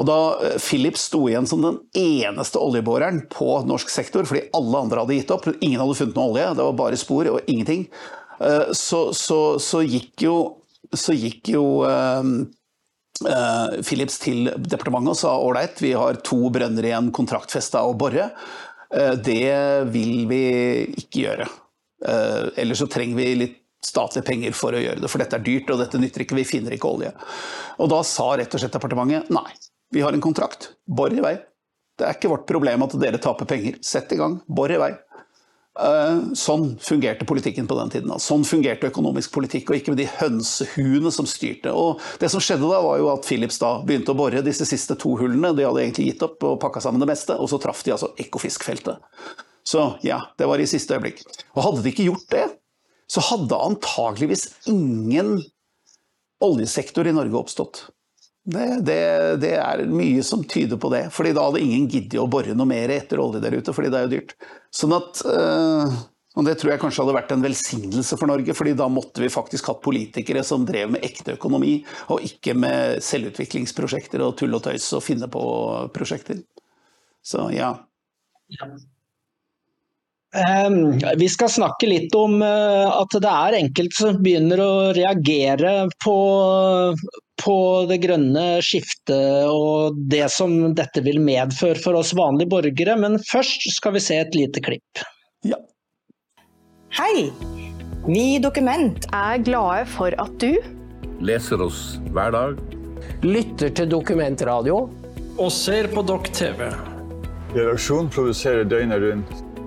Og da eh, Philips sto igjen som den eneste oljebåreren på norsk sektor, fordi alle andre hadde gitt opp, ingen hadde funnet noe olje, det var bare spor og ingenting, eh, så, så, så gikk jo, så gikk jo Philips til departementet og sa ålreit, vi har to brønner igjen kontraktfesta å bore. Eh, det vil vi ikke gjøre. Eh, ellers så trenger vi litt statlige penger for å gjøre det, for dette er dyrt og dette nytter ikke, vi finner ikke olje. Og da sa rett og slett departementet nei, vi har en kontrakt, bor i vei. Det er ikke vårt problem at dere taper penger, sett i gang, bor i vei. Sånn fungerte politikken på den tiden. Sånn fungerte økonomisk politikk, og ikke med de hønsehuene som styrte. Og det som skjedde da, var jo at Philips da begynte å bore disse siste to hullene. De hadde egentlig gitt opp og pakka sammen det meste, og så traff de altså Ekofiskfeltet. Så ja, det var i siste øyeblikk. Og hadde de ikke gjort det, så hadde antageligvis ingen oljesektor i Norge oppstått. Det, det, det, er mye som tyder på det. fordi da hadde ingen giddet å bore noe mer etter olje der ute, fordi det er jo dyrt. Sånn at, øh, og Det tror jeg kanskje hadde vært en velsignelse for Norge, fordi da måtte vi faktisk hatt politikere som drev med ekte økonomi, og ikke med selvutviklingsprosjekter og tull og tøys og finne på prosjekter. Så ja. ja. Um, vi skal snakke litt om uh, at det er enkelte som begynner å reagere på, på, det grønne skiftet og det som dette vil medføre for oss vanlige borgere. Men først skal vi se et lite klipp. Ja. Hei! Vi i Dokument er glade for at du Leser oss hver dag. Lytter til Dokumentradio. Og ser på Dokk TV. Redaksjonen produserer døgnet rundt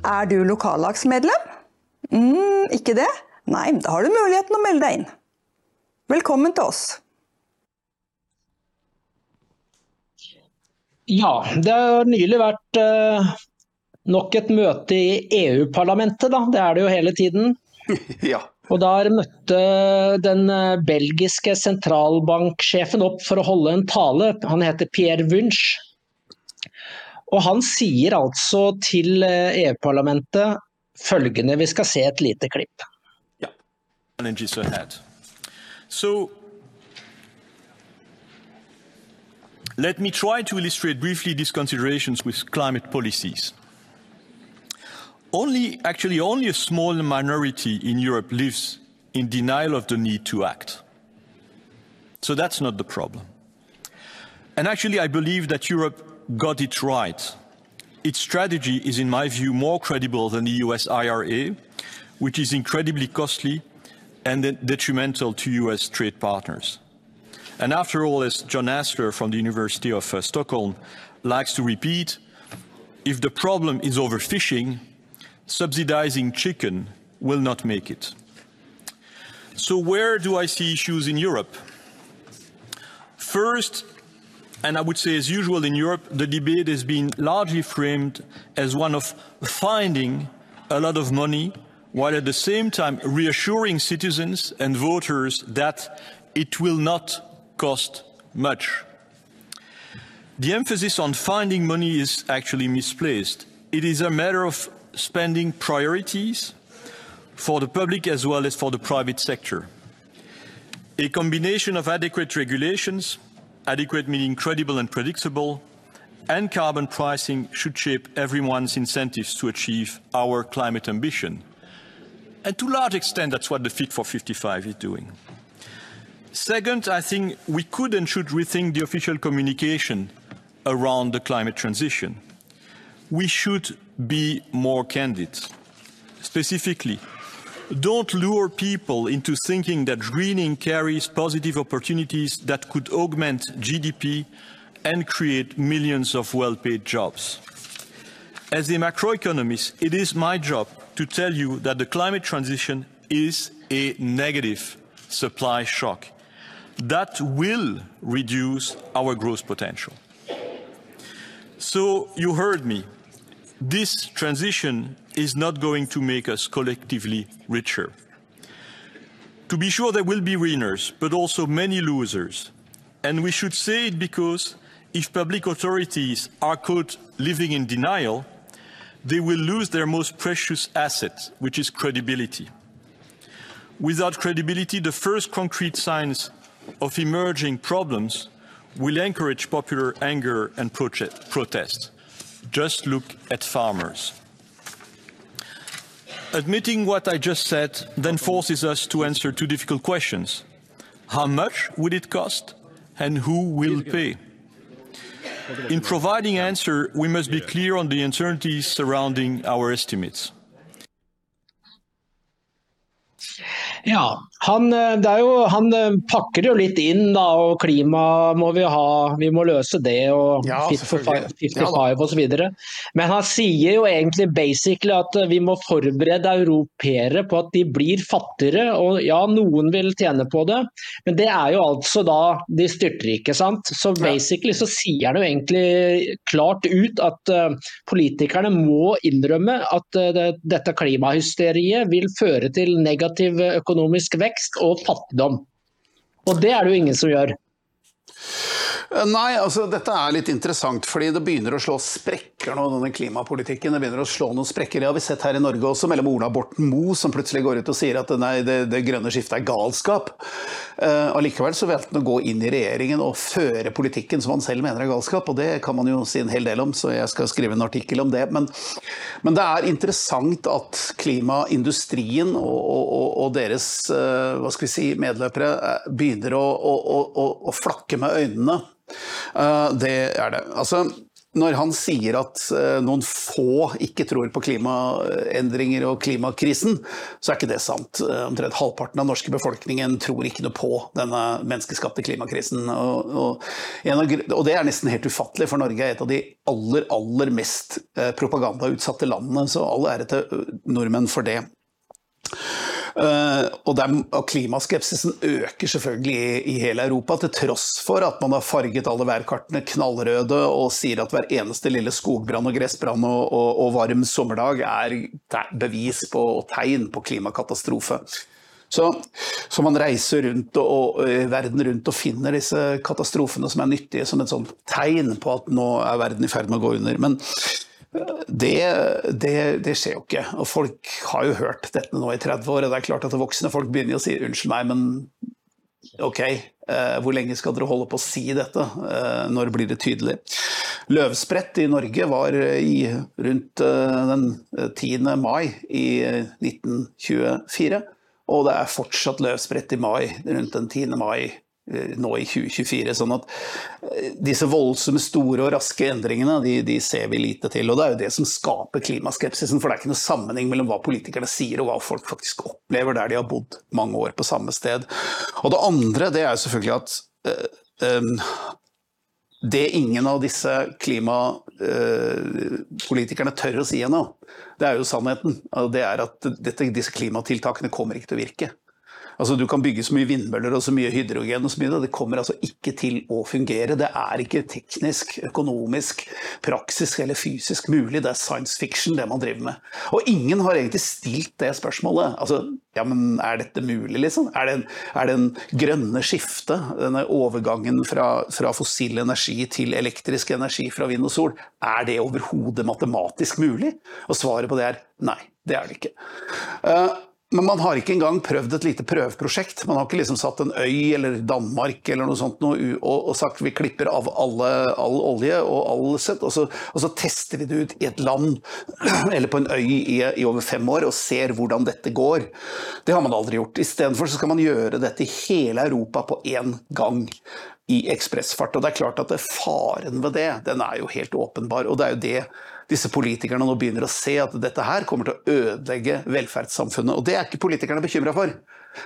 Er du lokallagsmedlem? Mm, ikke det? Nei, da har du muligheten å melde deg inn. Velkommen til oss. Ja, det har nylig vært uh, nok et møte i EU-parlamentet, da. Det er det jo hele tiden. *laughs* ja. Og der møtte den eh, belgiske sentralbanksjefen opp for å holde en tale. Han heter Pierre Wunsch. Og han sier altså til EU-parlamentet eh, følgende, vi skal se et lite klipp. Ja. So, let me try to illustrate briefly these considerations with climate policies. Only, actually, only a small minority in Europe lives in denial of the need to act. So that's not the problem. And actually, I believe that Europe got it right. Its strategy is, in my view, more credible than the US IRA, which is incredibly costly and detrimental to US trade partners. And after all, as John Asler from the University of uh, Stockholm likes to repeat, if the problem is overfishing, subsidizing chicken will not make it. So where do I see issues in Europe? First, and I would say, as usual in Europe, the debate has been largely framed as one of finding a lot of money, while at the same time reassuring citizens and voters that it will not cost much. The emphasis on finding money is actually misplaced. It is a matter of spending priorities for the public as well as for the private sector. A combination of adequate regulations, adequate meaning credible and predictable, and carbon pricing should shape everyone's incentives to achieve our climate ambition. And to a large extent, that's what the Fit for 55 is doing. Second, I think we could and should rethink the official communication around the climate transition. We should be more candid. Specifically, don't lure people into thinking that greening carries positive opportunities that could augment GDP and create millions of well-paid jobs. As a macroeconomist, it is my job to tell you that the climate transition is a negative supply shock that will reduce our growth potential. So you heard me. This transition is not going to make us collectively richer. To be sure, there will be winners, but also many losers. And we should say it because if public authorities are caught living in denial, they will lose their most precious asset, which is credibility. Without credibility, the first concrete signs of emerging problems will encourage popular anger and protest. Just look at farmers. admitting what I just said then forces us to answer two difficult questions. How much will it cost and who will pay? In providing answer, we must be clear on the uncertainties surrounding our estimates. Ja, han, eh, det er jo, han eh, pakker jo litt inn, da. Og klima må vi ha, vi må løse det. Og Ja, Fit for selvfølgelig. 55 Ja osv. Men han sier jo egentlig basically at eh, vi må forberede europeere på at de blir fattigere. Og ja, noen vil tjene på det, men det er jo altså da de styrtrike, sant. Så basically så sier han jo egentlig klart ut at uh, politikerne må innrømme at uh, det, dette klimahysteriet vil føre til negativ økonomisk vekst og fattigdom. Og det er det jo ingen som gjør. Eh, Nei, altså dette er litt interessant, fordi det begynner å slå sprekker nå, denne klimapolitikken. Det begynner å slå noen sprekker. Det har vi sett her i Norge også, mellom Ola Borten Moe, som plutselig går ut og sier at nei, det, det grønne skiftet er galskap. Uh, allikevel så valgte han å gå inn i regjeringen og føre politikken som han selv mener er galskap, og det kan man jo si en hel del om, så jeg skal skrive en artikkel om det. Men, men det er interessant at klimaindustrien og, og, og, deres uh, hva skal vi si, medløpere begynner å, å, å, å flakke med øynene. Eh, det er det. Altså, når han sier at eh, noen få ikke tror på klimaendringer og klimakrisen, så er ikke det sant. Eh, Omtrent halvparten av norske befolkningen tror ikke noe på denne menneskeskapte klimakrisen. Og, og, og det er nesten helt ufattelig, for Norge er et av de aller, aller mest propagandautsatte landene. Så all ære til nordmenn for det. Eh, og, der, og klimaskepsisen øker selvfølgelig i, i hele Europa, til tross for at man har farget alle værkartene knallrøde og sier at hver eneste lille skogbrann og gressbrann og, og, og varm sommerdag er bevis på og tegn på klimakatastrofe. Så, så man reiser rundt og, og, verden rundt og finner disse katastrofene som er nyttige som et sånt tegn på at nå er verden i ferd med å gå under. Men det, det, det skjer jo ikke. Og folk har jo hørt dette nå i 30 år, og det er klart at voksne folk begynner å si unnskyld meg, men ok, eh, hvor lenge skal dere holde på å si dette? Eh, når blir det tydelig? Løvsprett i Norge var i, rundt eh, den 10. mai i eh, 1924, og det er fortsatt løvsprett i mai rundt den 10. mai eh, nå i 2024. Sånn at eh, disse voldsomme, store og raske endringene, de, de ser vi lite til. Og det er jo det som skaper klimaskepsisen, for det er ikke noe sammenheng mellom hva politikerne sier og hva folk faktisk opplever der de har bodd mange år på samme sted. Og det andre, det er jo selvfølgelig at øh, øh, det ingen av disse klimapolitikerne tør å si ennå, det er jo sannheten. Det er at disse klimatiltakene kommer ikke til å virke. Altså Du kan bygge så mye vindmøller og så mye hydrogen, og så mye, det kommer altså ikke til å fungere. Det er ikke teknisk, økonomisk, praktisk eller fysisk mulig. Det er science fiction, det man driver med. Og ingen har egentlig stilt det spørsmålet. Altså, ja, men Er dette mulig, liksom? Er det, en, er det en grønne skiftet, denne overgangen fra, fra fossil energi til elektrisk energi fra vind og sol, er det overhodet matematisk mulig? Og svaret på det er nei, det er det ikke. Eh, men man har ikke engang prøvd et lite prøveprosjekt. Man har ikke liksom satt en øy eller Danmark eller noe sånt noe, og, og sagt vi klipper av alle, all olje og all sett, og og så tester vi det ut i et land *clears throat* eller på en øy i, i over fem år og ser hvordan dette går. Det har man aldri gjort. Istedenfor skal man gjøre dette i hele Europa på én gang i ekspressfart. Og det er klart at faren ved det, den er jo helt åpenbar. Og det er jo det disse politikerne nå begynner å se, at dette her kommer til å ødelegge velferdssamfunnet. Og det er ikke politikerne bekymra for.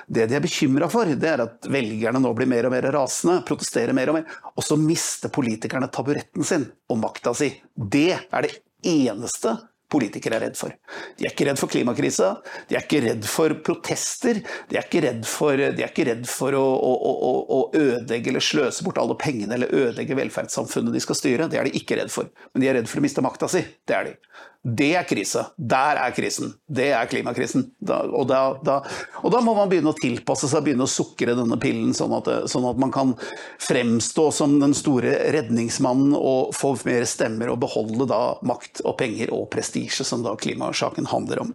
Det de er bekymra for, det er at velgerne nå blir mer og mer rasende, protesterer mer og mer, og så mister politikerne taburetten sin og makta si. Det er det eneste politikere er redd for. De er ikke redd for klimakrisa, de er ikke redd for protester, de er ikke redd for, ikke redd for å, å, å, å ødelegge eller sløse bort alle pengene eller ødelegge velferdssamfunnet de skal styre. Det er de ikke redd for. Men de er redd for å miste makta si. Det er de. Det er krise. Der er krisen. Det er klimakrisen. Da, og, da, da, og, da, må man begynne å tilpasse seg, begynne å sukre denne pillen, sånn at, sånn at man kan fremstå som den store redningsmannen og få mer stemmer og beholde da makt og penger og prestisje, som da klimasaken handler om.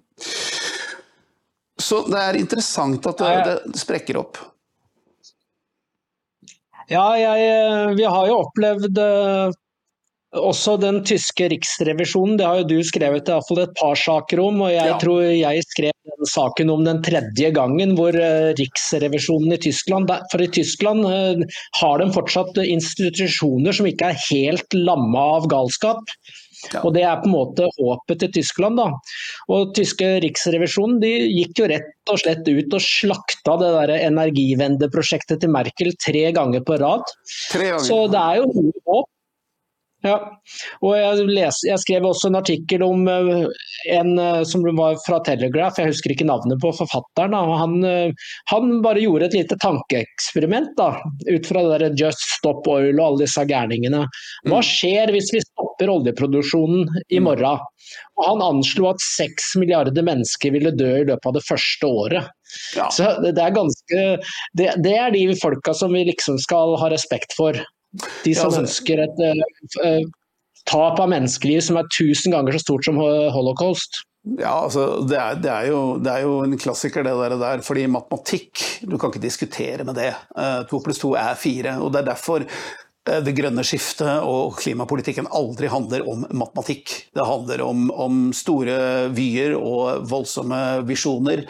Så det er interessant at det, det sprekker opp. Ja, jeg, vi har jo opplevd eh, også den tyske riksrevisjonen, det har jo du skrevet i hvert fall et par saker om. og Jeg Ja. tror jeg skrev den saken om den tredje gangen hvor eh, riksrevisjonen i Tyskland For i Tyskland eh, har de fortsatt institusjoner som ikke er helt lamma av galskap. Ja. Og Det er på en måte håpet til Tyskland. da. Og tyske riksrevisjonen de gikk jo rett og slett ut og slakta det der energivendeprosjektet til Merkel tre ganger på rad. Tre ganger. Så det er jo håp. Ja, og jeg, les, jeg skrev også en artikkel om eh, en eh, som var fra Telegraph, jeg husker ikke navnet på forfatteren. Han, eh, han bare gjorde et lite tankeeksperiment da, ut fra det der Just Stop Oil og alle disse gærningene. Hva skjer hvis vi stopper oljeproduksjonen i morgen? Og Han anslo at seks milliarder mennesker ville dø i løpet av det første året. Ja. Så det, det er ganske det, det er de folka som vi liksom skal ha respekt for. De som Ja, det- ønsker et eh, tap av menneskeliv som er tusen ganger så stort som holocaust. Ja, altså, det er, det, er jo, det er jo en klassiker det der, der, fordi matematikk, du kan ikke diskutere med det. Eh, To pluss to er fire, og det er derfor det grønne skiftet og klimapolitikken aldri handler om matematikk. Det handler om, om store vyer og voldsomme visjoner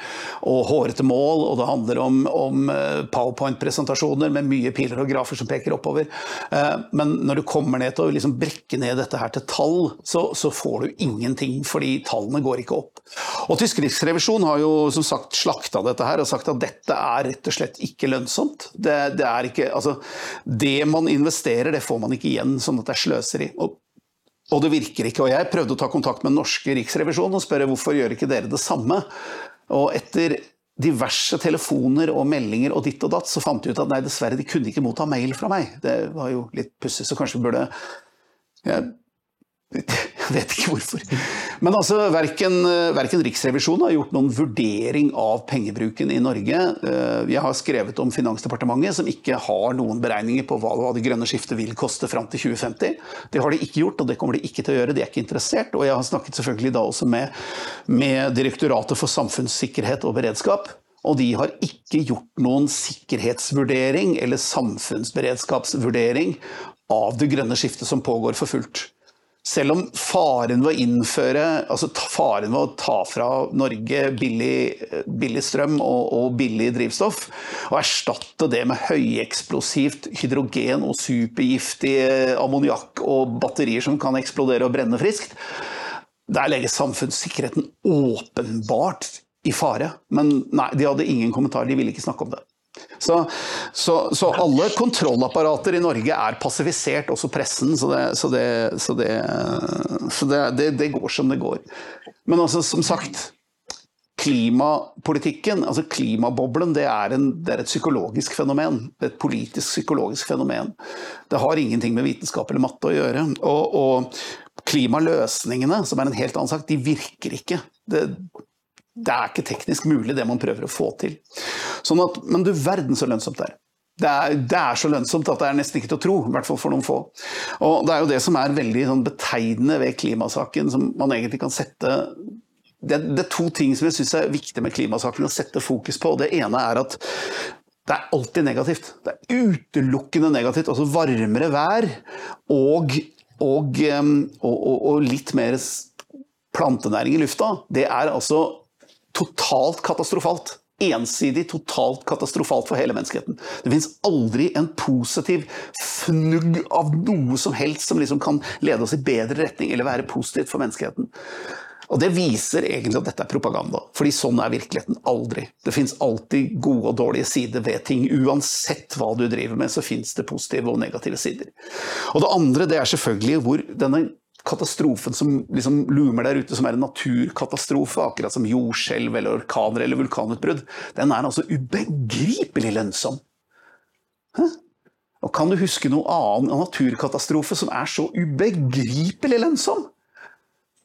og hårete mål, og det handler om, om eh, powerpoint-presentasjoner med mye piler og grafer som peker oppover. Eh, Men når du kommer ned til å liksom brekke ned dette her til tall, så, så får du ingenting, fordi tallene går ikke opp. Og Tysk riksrevisjon har jo som sagt slakta dette her og sagt at dette er rett og slett ikke lønnsomt. Det, det, ikke, altså, det man investerer, det får man ikke igjen, sånn at det er sløseri. Og og det virker ikke. Og jeg prøvde å ta kontakt med den norske riksrevisjonen og spørre hvorfor gjør ikke dere det samme. Og etter diverse telefoner og meldinger og ditt og datt, så fant de ut at nei, dessverre, de kunne ikke motta mail fra meg. Det var jo litt pussig, så kanskje vi burde jeg, jeg vet ikke hvorfor. Men altså, verken, verken Riksrevisjonen har gjort noen vurdering av pengebruken i Norge. Eh, Jeg har skrevet om Finansdepartementet, som ikke har noen beregninger på hva det grønne skiftet vil koste fram til 2050. Det har de ikke gjort, og det kommer de ikke til å gjøre. De er ikke interessert. Og jeg har snakket selvfølgelig da også med, med Direktoratet for samfunnssikkerhet og beredskap. Og de har ikke gjort noen sikkerhetsvurdering eller samfunnsberedskapsvurdering av det grønne skiftet som pågår for fullt. Selv om faren ved å innføre, altså faren ved å ta fra Norge billig, billig strøm og, og, billig drivstoff, og erstatte det med høyeksplosivt hydrogen og supergiftig ammoniakk og batterier som kan eksplodere og brenne friskt, der legger samfunnssikkerheten åpenbart i fare. Men nei, de hadde ingen kommentar, de ville ikke snakke om det. Så, så, så, alle kontrollapparater i Norge er passivisert, også pressen. Så det, så det, det, det går som det går. Men altså, som sagt Klimapolitikken, altså klimaboblen, det er, en, det er et psykologisk fenomen. Et politisk psykologisk fenomen. Det har ingenting med vitenskap eller matte å gjøre. Og, og klimaløsningene, som er en helt annen sak, de virker ikke. Det, det er ikke teknisk mulig, det man prøver å få til. Sånn at, men du verden så lønnsomt det er. Det er, det er, så lønnsomt at det er nesten ikke til å tro, i hvert fall for noen få. Og Det er jo det som er veldig sånn, betegnende ved klimasaken, som man egentlig kan sette det, det, er to ting som jeg syns er viktig med klimasaken å sette fokus på. Det ene er at det er alltid negativt. Det er utelukkende negativt. Altså varmere vær og, og, og, og litt mer plantenæring i lufta, det er altså totalt katastrofalt. Ensidig, totalt katastrofalt for hele menneskeheten. Det fins aldri en positiv fnugg av noe som helst som liksom kan lede oss i bedre retning eller være positivt for menneskeheten. Og Det viser egentlig at dette er propaganda, fordi sånn er virkeligheten aldri. Det fins alltid gode og dårlige sider ved ting. Uansett hva du driver med, så fins det positive og negative sider. Og Det andre det er selvfølgelig hvor denne katastrofen som liksom lumer der ute, som er en naturkatastrofe, akkurat som jordskjelv eller orkaner eller vulkanutbrudd, den er altså ubegripelig lønnsom. Hæ? Og Kan du huske noe annen naturkatastrofe som er så ubegripelig lønnsom?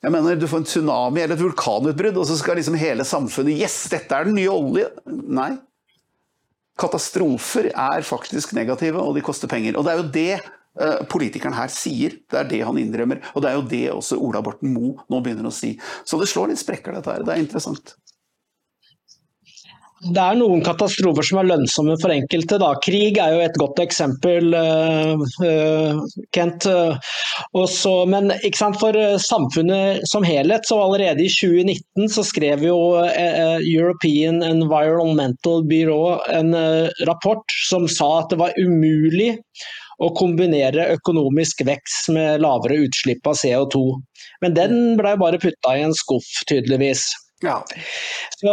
Jeg mener, Du får en tsunami eller et vulkanutbrudd, og så skal liksom hele samfunnet Yes, dette er den nye olje! Nei. Katastrofer er faktisk negative, og de koster penger. Og det er jo det politikeren her sier. Det er det han innrømmer. Og det er jo det også Ola Borten Moe nå begynner å si. Så det slår litt sprekker, dette her. Det er interessant. Det er noen katastrofer som er lønnsomme for enkelte. Da. Krig er jo et godt eksempel, Kent uh, Kent. Så, men for eh, samfunnet som helhet, så allerede i 2019 så skrev jo eh, European Environmental Bureau en rapport som sa at det var umulig å kombinere økonomisk vekst med lavere utslipp av CO2. Men den ble bare putta i en skuff, tydeligvis. Ja. Så,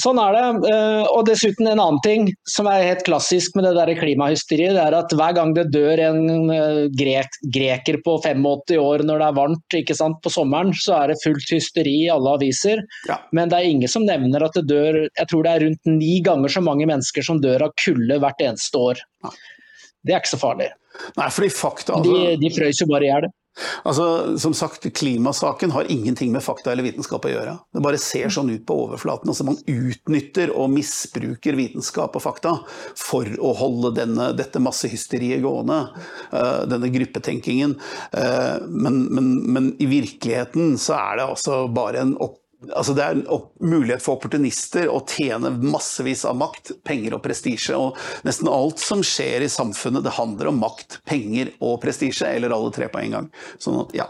sånn er det. Eh, og dessuten en annen ting som er helt klassisk med det der klimahysteriet, det er at hver gang det dør en eh, grek, greker på 85 år når det er varmt ikke sant, på sommeren, så er det fullt hysteri i alle aviser. Ja. Men det er ingen som nevner at det dør Jeg tror det er rundt ni ganger så mange mennesker som dør av kulde hvert eneste år. Ja. Det er ikke så farlig. Nei, fordi fakta... Altså... De, de frøys jo bare i hjel. Altså, som sagt, Klimasaken har ingenting med fakta eller vitenskap å gjøre. Det bare ser sånn ut på overflaten. Altså, man utnytter og misbruker vitenskap og fakta for å holde denne, dette massehysteriet gående. Uh, denne gruppetenkingen. Uh, men, men, men, i virkeligheten så er det altså bare en opp Altså det er en mulighet for opportunister å tjene massevis av makt, penger og prestisje. Og nesten alt som skjer i samfunnet, det handler om makt, penger og prestisje. Eller alle tre på en gang. Sånn at, ja.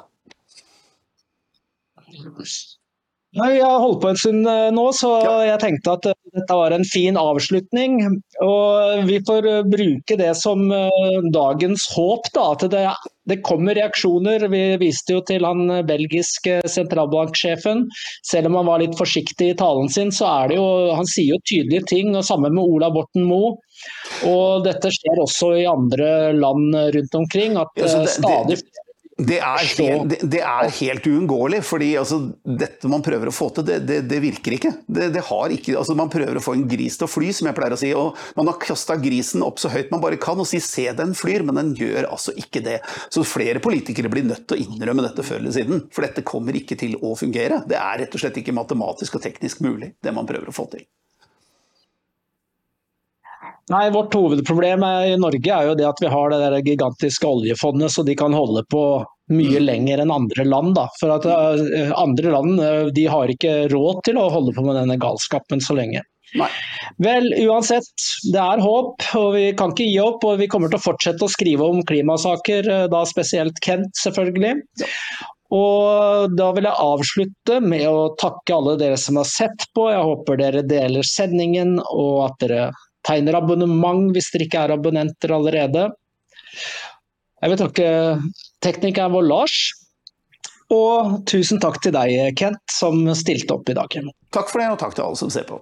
Nei, Jeg har holdt på en stund eh, nå, så jeg tenkte at eh, dette var en fin avslutning. Og vi får eh, bruke det som dagens håp, da, at det, det kommer reaksjoner. Vi viste jo til han belgiske sentralbanksjefen. Selv om han var litt forsiktig i talen sin, så er det jo Han sier jo tydelige ting. og Sammen med Ola Borten Moe. Og dette skjer også i andre land rundt omkring. at ja, det, stadig det, det er, helt, det, det er helt uunngåelig. fordi altså, dette man prøver å få til, det, det, det virker ikke. ikke altså, man prøver å få en gris til å fly, som jeg pleier å si. og Man har kasta grisen opp så høyt man bare kan og si 'se, den flyr', men den gjør altså ikke det. Så flere politikere blir nødt til å innrømme dette før eller siden. For dette kommer ikke til å fungere. Det er rett og slett ikke matematisk og teknisk mulig, det man prøver å få til. Nei, Vårt hovedproblem i Norge er jo det at vi har det der gigantiske oljefondet, så de kan holde på mye mm. lenger enn andre land. Da. For at uh, Andre land uh, de har ikke råd til å holde på med denne galskapen så lenge. Nei. Vel, uansett, det er håp, og vi kan ikke gi opp. Og vi kommer til å fortsette å skrive om klimasaker, uh, da spesielt Kent, selvfølgelig. Ja. Og da vil jeg avslutte med å takke alle dere som har sett på. Jeg håper dere deler sendingen, og at dere tegner abonnement hvis dere ikke er abonnenter allerede. Jeg vil takke teknikeren vår Lars, og tusen takk til deg, Kent, som stilte opp i dag. Takk for det, og takk til alle som ser på.